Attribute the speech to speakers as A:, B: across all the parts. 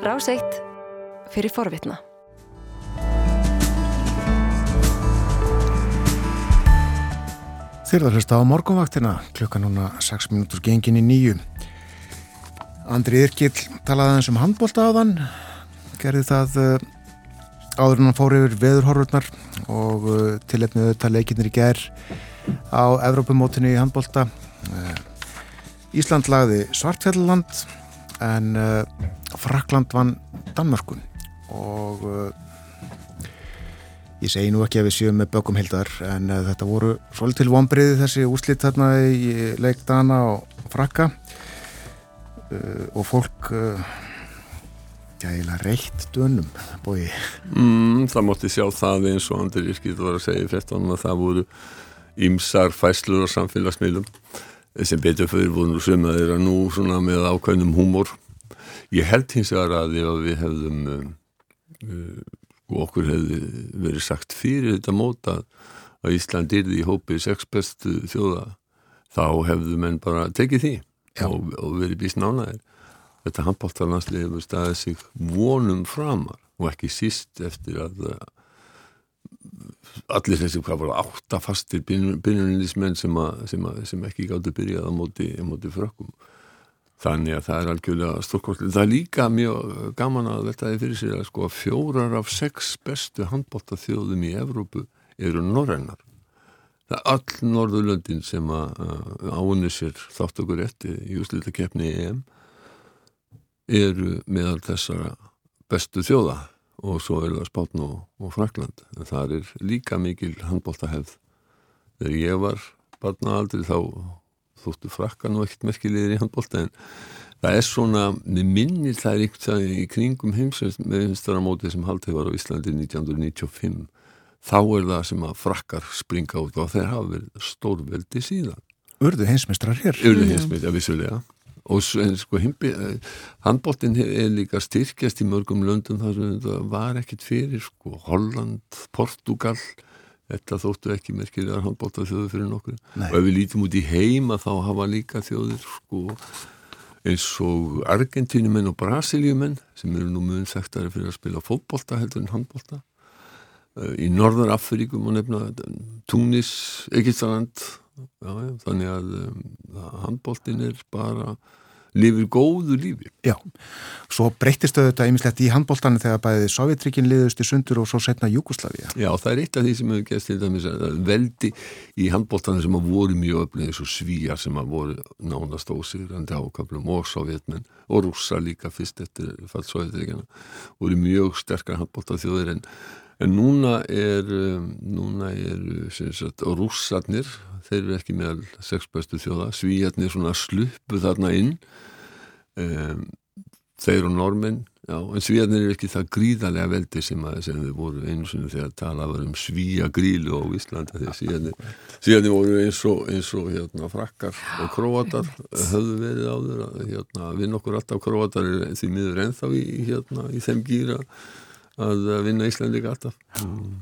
A: Ráseitt fyrir forvitna.
B: Þyrðar hlusta á morgunvaktina, klukka núna 6 minútur gengin í nýju. Andri Irkill talaði aðeins um handbólta á þann, gerði það uh, áður en hann fór yfir veðurhorfurnar og uh, tilefnið auðvitað leikinnir í ger á Evrópumótinni í handbólta. Uh, Ísland lagði Svartfjalland en Frakland vann Danmarkun og Ég segi nú ekki að við séum með bökum heldar en uh, þetta voru svolítil vonbriði þessi úslitt þarna í leikdana og frakka uh, og fólk gæla reitt dönum bói.
C: Mm, það mótti sjá það eins og Andri Írkið var að segja frettunum að það voru ymsar fæslur á samfélagsmiðlum sem betur fyrir voru nú sem að nú svona með ákveðnum húmor. Ég held hins vegar að við hefðum og okkur hefði verið sagt fyrir þetta móta að Ísland yrði í hópi sex bestu þjóða þá hefðu menn bara tekið því og, og verið býst nánaðir þetta handbóltarlandslið hefur staðið sig vonum framar og ekki síst eftir að allir þessi hvað voru áttafastir byrjunliðismenn sem, sem, sem ekki gáttu byrjað á móti, móti frökkum Þannig að það er algjörlega stórkostlega. Það er líka mjög gaman að er fyrir sig að sko fjórar af sex bestu handbóltaþjóðum í Evrópu eru norrennar. Það er all norðurlöndin sem áunni sér þátt okkur eftir í í EM eru meðal þessara bestu þjóða og svo eru það Spátn og, og Frakland. Það er líka mikil handbóltahefð. Þegar ég var barnaaldri þá þóttu frakka nú ekkert merkilegir í handbólta en það er svona, með minnir það er eitthvað í kringum heimsveimstaramótið sem haldið var á Íslandi 1995 þá er það sem að frakkar springa út og þeir hafa verið stórveldi síðan.
B: Urðu heimsmeistrar hér.
C: Urðu heimsmeistrar, vissulega. Og sko handbóltin er líka styrkjast í mörgum löndum þar sem þetta var ekkit fyrir sko Holland, Portugal Þetta þóttu ekki merkilegar handbólta þjóður fyrir nokkur. Nei. Og ef við lítum út í heima þá hafa líka þjóðir sko eins og Argentínumenn og Brasilíumenn sem eru nú mjög þekktari fyrir að spila fótbólta heldur en handbólta. Í Norðar Afríkum og nefna Túnis, Egiltaland, þannig að um, handbóltin er bara lifir góðu lífi.
B: Já, svo breytist auðvitað einmislegt í handbóltanu þegar bæðið Sovjetrikinn liðust í sundur og svo setna Júkoslavia.
C: Já, það er eitt af því sem hefur gæst til dæmis að veldi í handbóltanu sem að voru mjög öflugið eins og svíjar sem að voru nánast ósigrandi ákaflum og sovjetmenn og rússa líka fyrst eftir fall Sovjetrikina voru mjög sterkar handbóltað þjóðir en En núna er, núna er sagt, rússarnir, þeir eru ekki meðal sexbestu þjóða, svíjarnir svona sluppu þarna inn, um, þeir og normenn, já, en svíjarnir eru ekki það gríðarlega veldi sem, að, sem þau voru einu sinni þegar talað var um svíjagrílu á Íslanda, þegar svíjarnir, svíjarnir voru eins og, eins og hérna, frakkar og króatar höfðu verið áður, hérna, vinn okkur alltaf króatar er því miður ennþá í, hérna, í þeim gýra, að vinna Íslandika alltaf. Mm.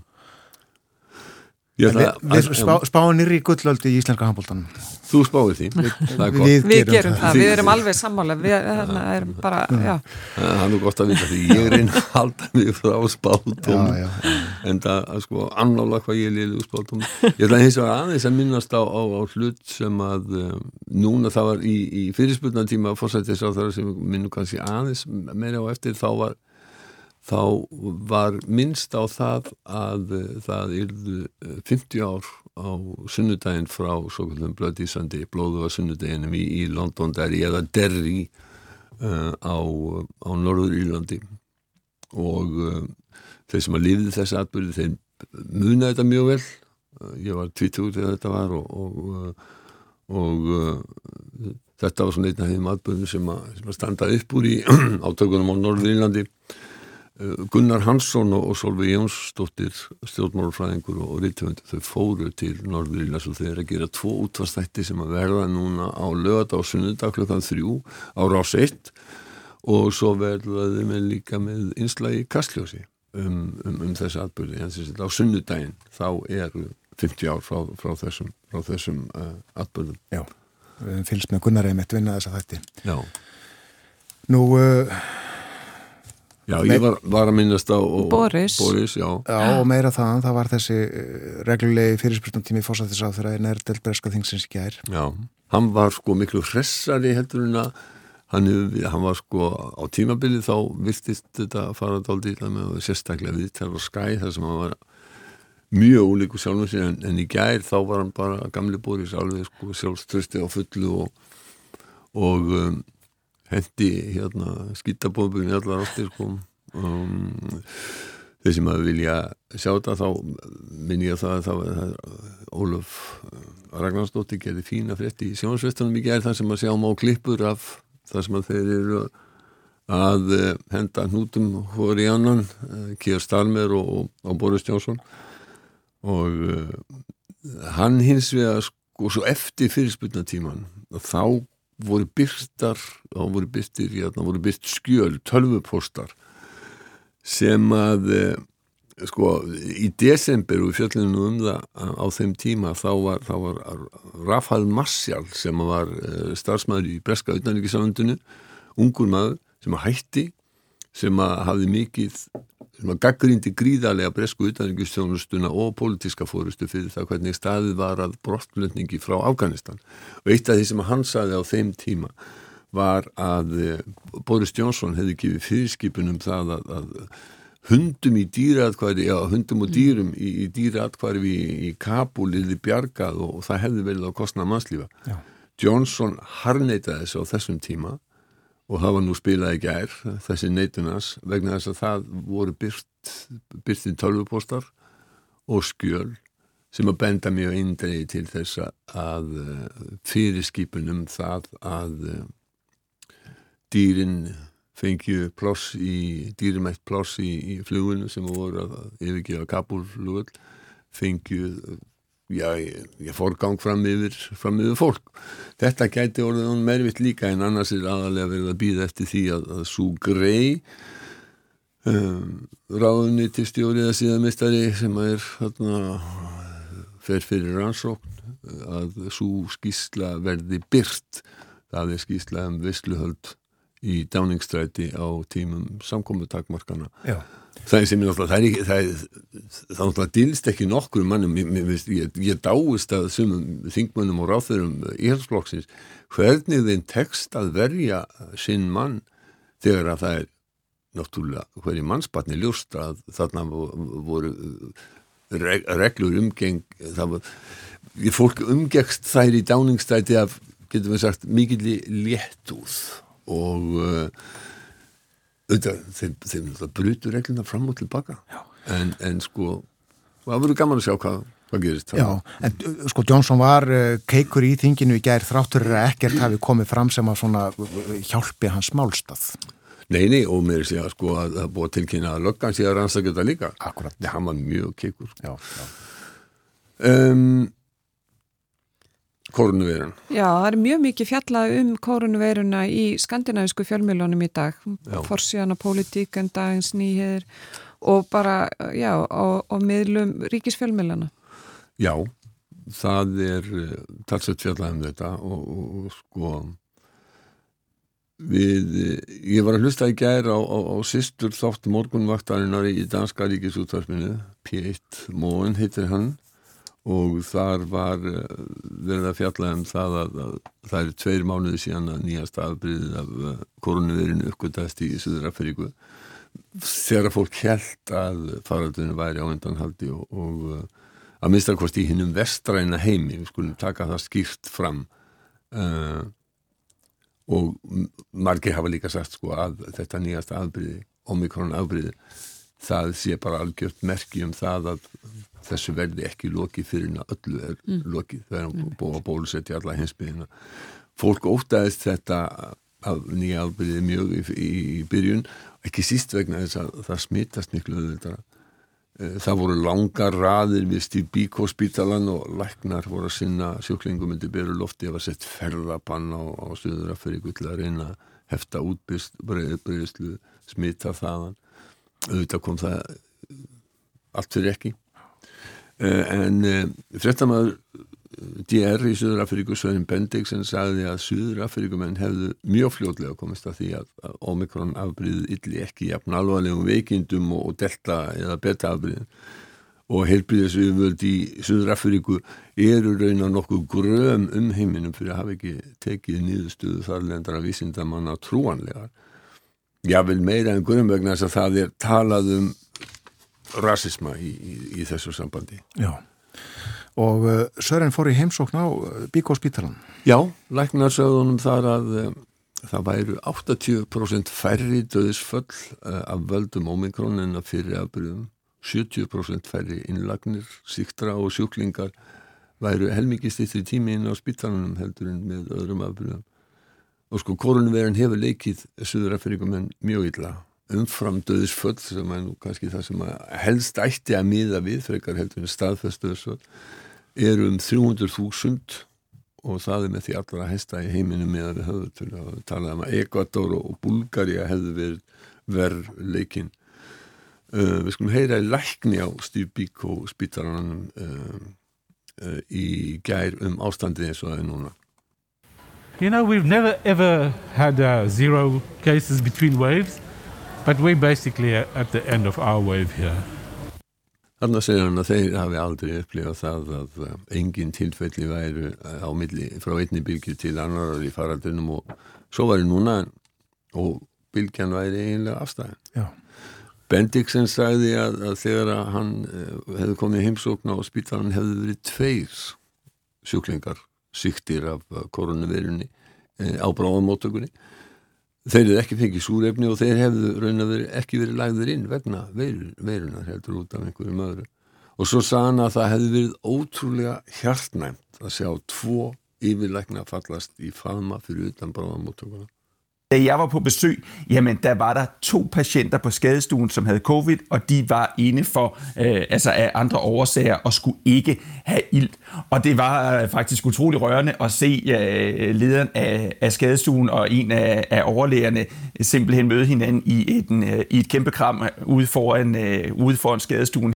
B: Við, við spá, spáum nýri gullöldi í íslenska handbóltanum
C: Þú spáir því
D: Við, við, við gerum það, það. við erum alveg sammála við hérna, erum bara
C: Það er nú gott að vita því ég er einn að halda mig frá spátum. En það er sko annála hvað ég liði úr spátum. Ég ætla hins vegar aðeins að minnast á, á, á hlut sem að um, núna það var í, í fyrirspurnatíma fórsættis á það sem minnum kannski aðeins meira á eftir þá var þá var minnst á það að það yrðu 50 ár á sunnudaginn frá svo kallum blöðísandi blóðu á sunnudaginnum í, í London Derry eða Derry uh, á, á Norður Írlandi og uh, þeir sem að liði þessi atbyrði þeir muna þetta mjög vel. Uh, ég var 20 þegar þetta var og, og, og þetta var svona einn af þeim atbyrðum sem að, sem að standa upp úr í átökunum á Norður Írlandi Gunnar Hansson og Solveig Jónsdóttir stjórnmálfræðingur og rítvöndu þau fóru til Norðurílas og þeir að gera tvo útvastætti sem að verða núna á lögata og sunnudag klukkan þrjú á rás 1 og svo verðaði með líka með einslagi kastljósi um, um, um þessi atbyrði en þess að á sunnudaginn. Þá eru 50 ár frá, frá þessum, frá þessum uh, atbyrðum
B: Já, við fylgst með Gunnar Eimitt vinna þessa þætti.
C: Já.
B: Nú uh,
C: Já, ég var, var að minnast á
D: Boris,
C: Boris já.
B: já, og meira það, það var þessi eh, reglulegi fyrirspurtum tími fórsættis á þeirra en er delt breska þingsins gær.
C: Já, hann var sko miklu hressari heldur en að hann, hann var sko á tímabilið þá viltist þetta fara dálítið illa með og sérstaklega við þar var skæð þar sem hann var mjög ólíku sjálfum sér en, en í gær þá var hann bara gamli Boris alveg sko sjálfströsti á fullu og, og um, hendi hérna skýtabóðbunni allar áttir sko. Um, þeir sem að vilja sjá þetta þá minn ég að það að var Ólaf Ragnarsdóttir gerði fína frétti í sjónsvestunum í gerð þar sem að sjá má klippur af þar sem að þeir eru að henda hnútum hóri annan, Kíar Stalmer og, og Boris Jónsson og uh, hann hins vegar sko svo eftir fyrirspunnatíman þá voru byrtar þá voru byrtir, já voru byrt skjöl tölvupostar sem að uh, sko í desember og fjöllinu um það á þeim tíma þá var, þá var Rafal Marcial sem var uh, starfsmæður í Breska auðnæringisáðundinu ungur maður sem að hætti sem að hafði mikið sem að gaggrindi gríðarlega bresku utanrikustjónustuna og pólitíska fórustu fyrir það hvernig staðið var að brottlöfningi frá Afganistan og eitt af því sem hann saði á þeim tíma var að Boris Johnson hefði gefið fyrirskipunum það að, að hundum í dýraðkværi, já hundum og dýrum í, í dýraðkværi í, í Kabul yfir bjargað og, og það hefði verið á kostna mannslífa. Já. Johnson harneitaði þessu á þessum tíma og var nú spilað í gær þessi neitunars vegna þess að það voru byrt byrtið tölvupostar og skjöl sem að benda mjög eindregi til þess að fyrirskipunum það að dýrin fengju ploss í dýrimætt ploss í, í flugunu sem voru að yfirgefa Kabul-flugul fengju já, ég, ég fór gang fram yfir, fram yfir fólk. Þetta gæti orðið hún mervitt líka en annars er aðalega verið að býða eftir því að, að svo grei um, ráðunni til stjórið að síðanmistari sem er þarna fer fyrir rannsókn að svo skísla verði byrt það er skísla um vissluhöld í dáningstræti á tímum samkominntakmarkana Já það er sem ég náttúrulega, það er náttúrulega dilst ekki nokkur mannum, ég, ég, ég dáist að sumum þingmönnum og ráþurum íhalsflokksins, hvernig þeim tekst að verja sinn mann þegar að það er náttúrulega hverju mannspartni ljúst að þarna voru reg, reglur umgeng það var, fólk umgegst þær í dáningstæti af, getum við sagt, mikill léttúð og uh, auðvitað, þeim, þeim brutur regluna fram og tilbaka. En, en sko, það verður gaman að sjá hvað, hvað gerist
B: Já, en sko Jónsson var uh, keikur í þinginu í gær þráttur að ekkert hafi komið fram sem að svona hjálpi hans málstað.
C: Nei, nei, og mér sé að sko að það búið tilkynna að löggan sé að rannsaka þetta líka.
B: Akkurat.
C: Það hann var mjög keikur.
B: Já, já.
C: Um, Kórnuveiran.
D: Já, það er mjög mikið fjallað um kórnuveiruna í skandinavísku fjölmjölunum í dag. Forsíðan og politík en dagins nýheður og bara, já, og, og miðlum ríkisfjölmjöluna.
C: Já, það er talsett fjallað um þetta og, og, og sko við, ég var að hlusta í gæri á, á, á sýstur þátt morgunvaktarinnar í Danska ríkisútvarpinu, P1 Móen heitir hann og þar var verið að fjalla um það að, að það eru tveir mánuði síðan að nýjast afbríðið af koronavirinu uppgötast í Suður-Afríku. Þegar fólk held að faraldunum væri á endanhaldi og, og að minnstakost í hinnum vestræna heimi, við skulum taka það skýrt fram uh, og margir hafa líka sagt sko að þetta nýjast afbríði, omikron afbríði það sé bara algjört merki um það að þessu verði ekki lokið fyrir en að öllu er mm. lokið. Það er mm. búið að bólusetja alla hinsbyðina fólk ótaðist þetta af nýja albyrðið mjög í, í, í byrjun, ekki síst vegna þess að það smittast miklu öðvitað það voru langar raðir við Steve Biko spítalan og læknar voru að sinna sjúklingum undir beru lofti. Að var sett ferðabann á, á stuður að fyrir gull að reyna að hefta útbreyðslu smitta þaðan. Auðvitað kom það allt fyrir ekki en frettamæður DR í Suður-Afríku Svein Bendiksen sagði að Suður-Afríkumenn hefðu mjög fljóðlega komist að því að, Omikron afbríðið illi ekki jafn alvarlegum veikindum og delta eða beta afbríðin og heilbríðisviðvöld í Suður-Afríku eru raunar nokkuð gröm um heiminum fyrir að hafa ekki tekið nýðustuðu þarlendara vísindamanna trúanlegar. Já, vel meira en gröm vegna þess að það er talað um rasisma í, í, í þessu sambandi.
B: Já, og uh, Sören fór í heimsókn á uh, Bíkó spítalan.
C: Já, læknarsöðunum þar að uh, það væru 80% færri döðisföll uh, af völdum ómikron en að fyrir afbyrjum 70% færri innlagnir, síktra og sjúklingar væru helmikið stýttri tími inn á spítalanum heldur en með öðrum afbyrjum og sko korunverðin hefur leikið Suður-Afrikum en mjög illa umfram döðisföll sem er nú kannski það sem helst ætti að miða við frekar heldur en staðfestöðsföll er um 300.000 og það er með því allra hesta í heiminu með að við höfum til að tala um að Ekvator og Bulgaria hefðu verið verð leikinn uh, við skulum heyra í lækni á Steve Biko spítaranum uh, uh, í gær um ástandið eins og það er núna.
E: You know, we've never ever had uh, zero cases between waves But we're basically at the end of our wave here.
C: Þannig að segja hann að þeir hafi aldrei upplifað það að engin tilfelli væru eh, á milli frá einni bylgi til annar í faraldunum og svo var það núna og bylgjan væri eiginlega afstæðin.
B: Já.
C: Bendiksen sagði að, að þegar að hann uh, hefði komið heimsókna og spítalan hefði verið tveir sjúklingar syktir af koronavirunni uh, á bráðamótökunni þeir eru ekki fengið súrefni og þeir hefðu raun að veri, ekki verið lagður inn vegna veirunar heldur út af einhverjum öðru og svo sann að það hefði verið ótrúlega hjartnæmt að sjá tvo yfirleikna fallast í faðma fyrir utan bráðamóttökuna
F: Da jeg var på besøg, jamen der var der to patienter på skadestuen, som havde covid, og de var inde for, øh, altså af andre årsager, og skulle ikke have ild. Og det var øh, faktisk utrolig rørende at se øh, lederen af, af skadestuen og en af, af overlægerne simpelthen møde hinanden i et, øh, i et kæmpe kram ude foran, øh, ude foran skadestuen.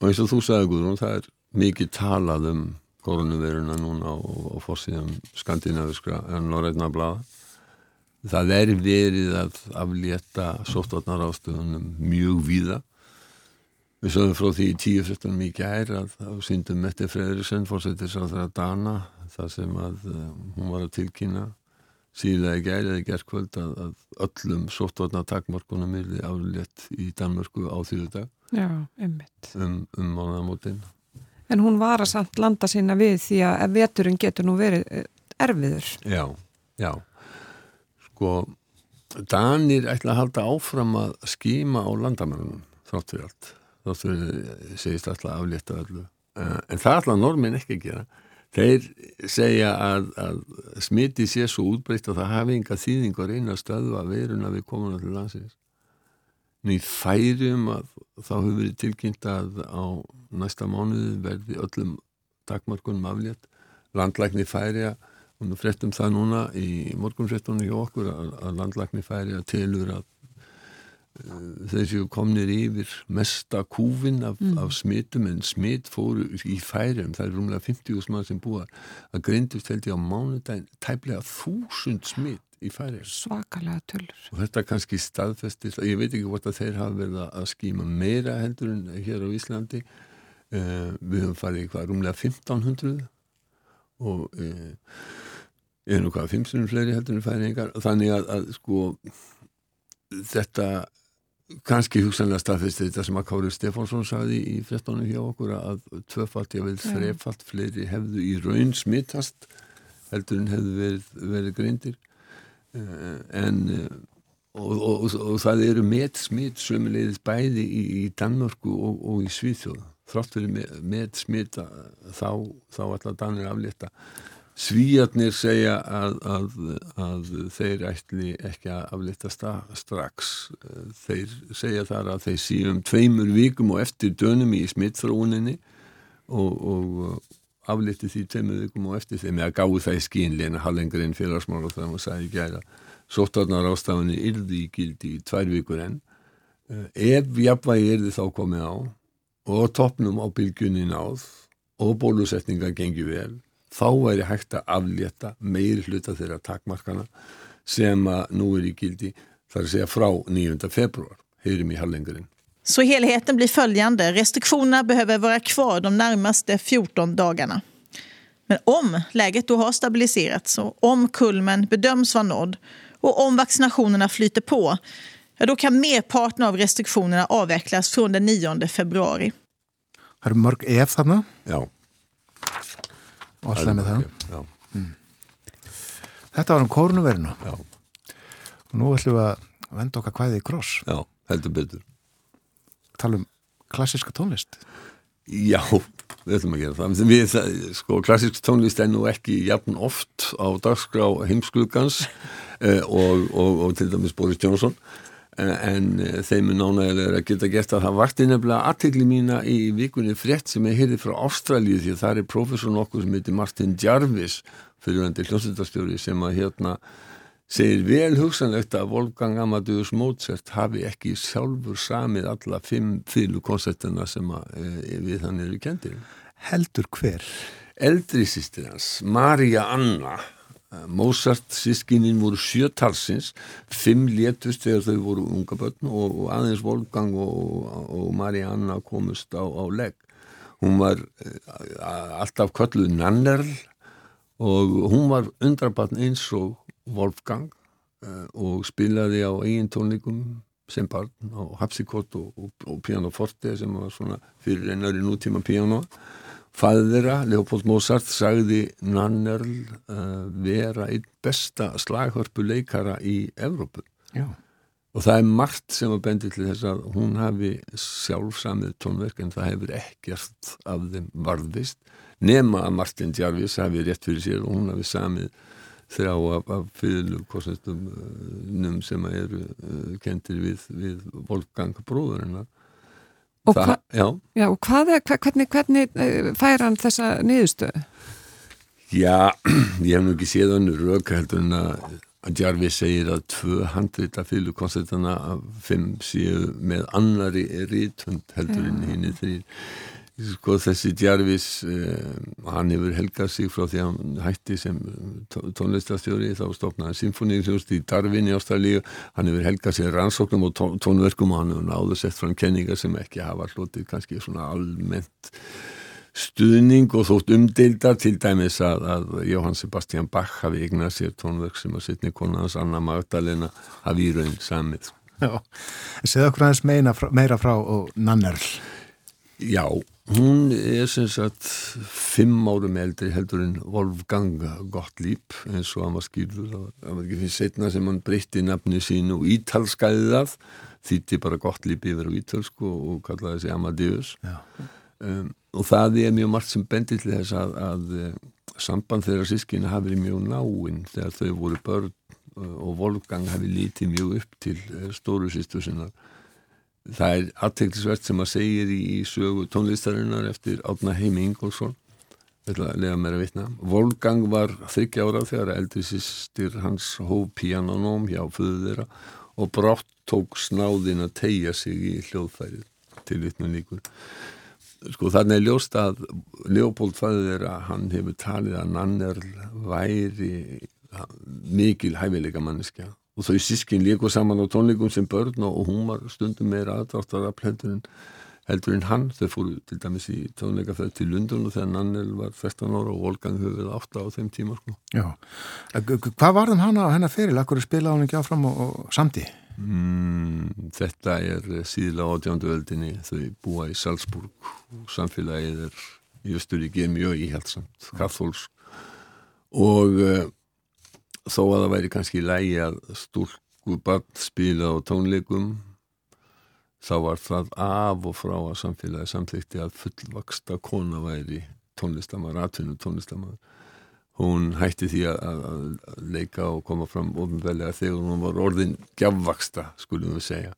C: Og så og þú sagði Guðrún, það er mikið talað um koronaviruna núna og, og fórsíðan skandinaviskra en norrætna blaða það er verið að aflétta sóttvarnar ástöðunum mjög víða. Við sögum frá því í tíu fjöldunum í gær að þá syndum Mette Freyriksson fórsetis að það að dana það sem að uh, hún var að tilkynna síðlega í gær eða gerðkvöld að, að öllum sóttvarnar takmarkunum er aflétt í Danmörku á þýðu dag
D: Já, um,
C: um mánaðamótin.
D: En hún var að samt landa sína við því að veturinn getur nú verið eh, erfiður.
C: Já, já sko Danir ætla að halda áfram að skýma á landamennunum þátt fyrir allt. Þátt fyrir segist alltaf aflétta öllu. Eh, en það ætla normin ekki að gera. Þeir segja að, að smiti sé svo útbreytt að það hafi enga þýðing að reyna að stöðva veiruna við komuna til landsins. Nýð færum að þá hefur verið tilkynnt að á næsta mánuði verði öllum takmarkunum aflétt. Landlækni færi að og við frettum það núna í morgunfrettunni hjá okkur að, að landlagni færi að telur að þeir séu komnir yfir mesta kúfin af, mm. af smitum en smit fóru í færum. Það er rúmlega 50.000 mann sem búa að greindust held ég á mánudagin tæplega þúsund smit í færi
D: svakalega tölur.
C: Og þetta kannski staðfestir, ég veit ekki hvort að þeir hafa verið að skýma meira heldur en hér á Íslandi. Uh, við höfum farið í hvað rúmlega 1500 og uh, er nú hvað, fimmsunum fleiri heldur en færingar þannig að, að sko þetta kannski hugsanlega staðfist þetta sem að Kári Stefánsson saði í frettónu hjá okkur að tvöfalt, ég vil þrefalt fleiri hefðu í raun smittast heldur en hefðu verið, verið greindir. Eh, en eh, og, og, og, og það eru met smitt sömulegðis bæði í, í Danmörku og í Svíþjóð þrátt fyrir met smitta þá, þá allar Danir aflétta Svíjarnir segja að, að, að þeir ætli ekki að aflita strax. Þeir segja þar að þeir síðum tveimur vikum og eftir dönum í smittþróuninni og, og afliti því tveimur vikum og eftir þeim. Eða gáði það í skínleina halengurinn félagsmála þegar maður sagði gæra. Sóttarnar ástafinni yrði í gildi í tvær vikur enn. Eh, ef jafnvægi yrði þá komið á og toppnum á bylgunni náð og bólusetninga gengi vel þá væri hægt að aflétta meir hluta þeirra takmarkana sem að nú er í gildi þar að segja frá 9. februar heyrim í hallengarinn
G: Så helheten blir följande. Restriktionerna behöver vara kvar de närmaste 14 dagarna. Men om läget då har stabiliserats och om kulmen bedöms vara nådd och om vaccinationerna flyter på, ja, då kan merparten av restriktionerna avvecklas från den 9 februari.
B: Það eru mörg ef þarna
C: Já,
B: og alltaf með það.
C: Já,
B: Þetta var um kórnuverinu
C: já,
B: og nú ætlum við að venda okkar kvæði í kross.
C: já, heldur betur
B: Tala um klassiska tónlist.
C: Já, við ætlum að gera það. Við, sko, klassisk tónlist er nú ekki jafn oft á dagskrá heimsklugans eh, og, og, og til dæmis Boris Johnson en, en eh, þeim er nánægilega að geta gert að það vakti nefnilega aðtegli mína í vikunni frétt sem ég heyrði frá Ástralíu því að það er professor nokkuð sem heitir Martin Jarvis fyrirvendir hljómsveitastjóri sem að hérna segir vel hugsanlegt að Wolfgang Amadeus Mozart hafi ekki sjálfur samið alla fimm fylgukonsertina sem að, e, við hann eru kendir.
B: Heldur hver?
C: Eldri sýstir hans, Maria Anna, eh, Mozart sískinin voru sjötalsins, fimm létust þegar þau voru unga börn og, og aðeins Wolfgang og, og Maria Anna komust á, á legg. Hún var uh, alltaf kölluð Nannerl og hún var undrabatn eins og Wolfgang uh, og spilaði á eigin tónleikum sem barn á Hapsikott og, og, og Pianoforte sem var svona fyrir einnari nútíma piano þeirra, Leopold Mozart sagði Nannerl uh, vera einn besta slaghörpu leikara í Evrópu
B: Já.
C: og það er margt sem að bendi til þess að hún hafi sjálfsamið tónverk en það hefur ekkert af þeim varðist nema að Martin Jarvis hafi rétt fyrir sér og hún hafi samið þrjá af, af fyrirlugkostnastum num sem eru uh, kentir við, við Wolfgang bróðurinnar
D: Og,
C: Það-
D: hva,
C: já,
D: já, og hvað er, hva- hvernig, hvernig eh, fær hann þessa niðurstöðu?
C: já, ég hef nú ekki séð önnur rök heldur en að Jarvis segir að tvö handrita fyrirlugkostnastana af fimm séu með annari rítund heldur en hinn þrýr sko þessi Jarvis eh, hann hefur helgað sig frá því að hann hætti sem tó- tónlistastjóri þá stofnaði symfóníuhljóst í Darwin í Ástralíu hann hefur helgað sig rannsóknum og tó- tónverkum og hann hefur náðu sett fram kenningar sem ekki hafa hlotið kannski svona almennt stuðning og þótt umdeildar til dæmis að, að Jóhann Sebastian Bach hafi eignað sér tónverk sem að sittni konans Anna Magdalena hafi í raun samið
B: Já. Segðu okkur aðeins meina, frá- meira frá og Nannerl.
C: Já, hún er sem sagt fimm árum eldri heldur en Wolfgang Gottlieb eins og hann var skýrður það var, ekki fyrir setna sem hann breytti nafni sínu og ítalskæði það þýtti bara Gottlieb yfir á ítalsku og, og kallaði sig Amadeus. Um, og það er mjög margt sem bendir til þess að, að eh, samband þeirra sískina hafi verið mjög náinn þegar þau voru börn uh, og Wolfgang hafi lítið mjög upp til uh, stóru sýstu sinnar það er aðteklisvert sem að segir í, sögu tónlistarinnar eftir Átna Heimi Ingolson þetta lega mér að vitna. Wolfgang var þryggja ára þegar eldri sýstir hans hóf pianonóm hjá föðu þeirra og brátt tók snáðin að tegja sig í hljóðfærið. Til vitnum líkur. Sko þannig er ljóst að Leopold fæður þeirra hann hefur talið að Nannerl væri mikil hæfileika manneskja og þau sískin líku saman á tónleikum sem börn og hún var stundum meira aðdráttar af heldur en, heldur en hann þau fóru til dæmis í tónleikafæð til Lundun og þegar Nannel var 13 ára og Volgang höfuð 8 á þeim tíma sko.
B: Já. G- g- Hvað varðum hana hennar feril? Akkur spilaði hún ekki áfram og, og samdi?
C: mm, þetta er síðlega átjándu öldinni þau búa í Salzburg og samfélagið er í Östuríki mjög íhjaldsamt, kathólsk og uh, þó að það væri kannski lægi að stúlku barn spila á tónleikum þá var það af og frá að samfélagi samþykti að fullvaksta kona væri tónlistamar, atvinnu tónlistamar hún hætti því að, að leika og koma fram ofinvelega þegar hún var orðin gjafvaksta, skulum við segja.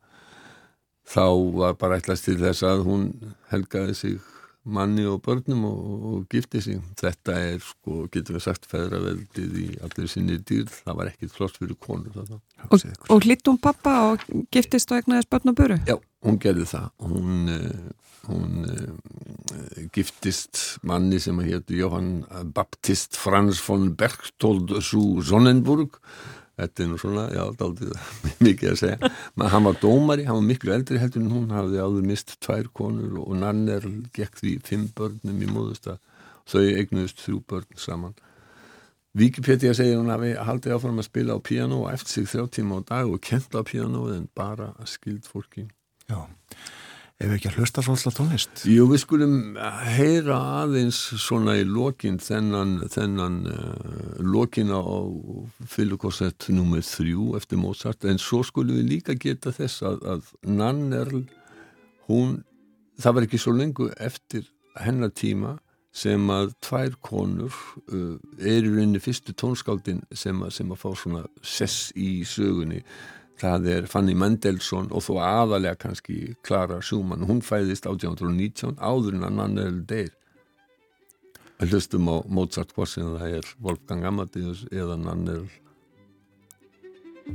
C: Þá var bara ætlast til þess að hún helgaði sig manni og börnum og, og gifti sig þetta er sko, getur við sagt feðraveldið í allir sinni dýr, það var ekkit flott fyrir konur þetta
D: Og, og hlittum pappa og giftist og egnaðist börn og böru?
C: Já, hún gerði það. Hún, uh, hún uh, giftist manni sem héttu Johann Baptist Franz von Berchtold zu Sonnenburg. Þetta er nú svona, já, aldrei mikið að segja. Men hann var dómari, hann var miklu eldri heldur en hún hafði áður mist tvær konur og nanner gekk því fimm börnum í móðustad. Þau eignuðist þrjú börn saman. Wikipedia segir hún að við haldið áfram að spila á piano og eftir sig þrjá tíma á dag og kenta á piano en bara að skild fólki.
B: Já, ef ekki að hlusta svolítið tónlist.
C: Jú, við skulum heyra aðeins svona í lokin þennan, þennan uh, lokin á fylgkorsett nummið þrjú eftir Mozart en svo skulum við líka geta þess að, að Nannerl, hún, það var ekki svo lengu eftir hennar tíma sem að tvær konur uh, eru inn í fyrstu tónskáldin sem að, sem að fá svona sess í sögunni það er Fanny Mendelssohn og þó aðalega kannski Clara Schumann. Hún fæðist 1819 áður en að Nannerl deyr hlustum á Mozart hvort sem það er Wolfgang Amadeus eða Nannerl
H: Þú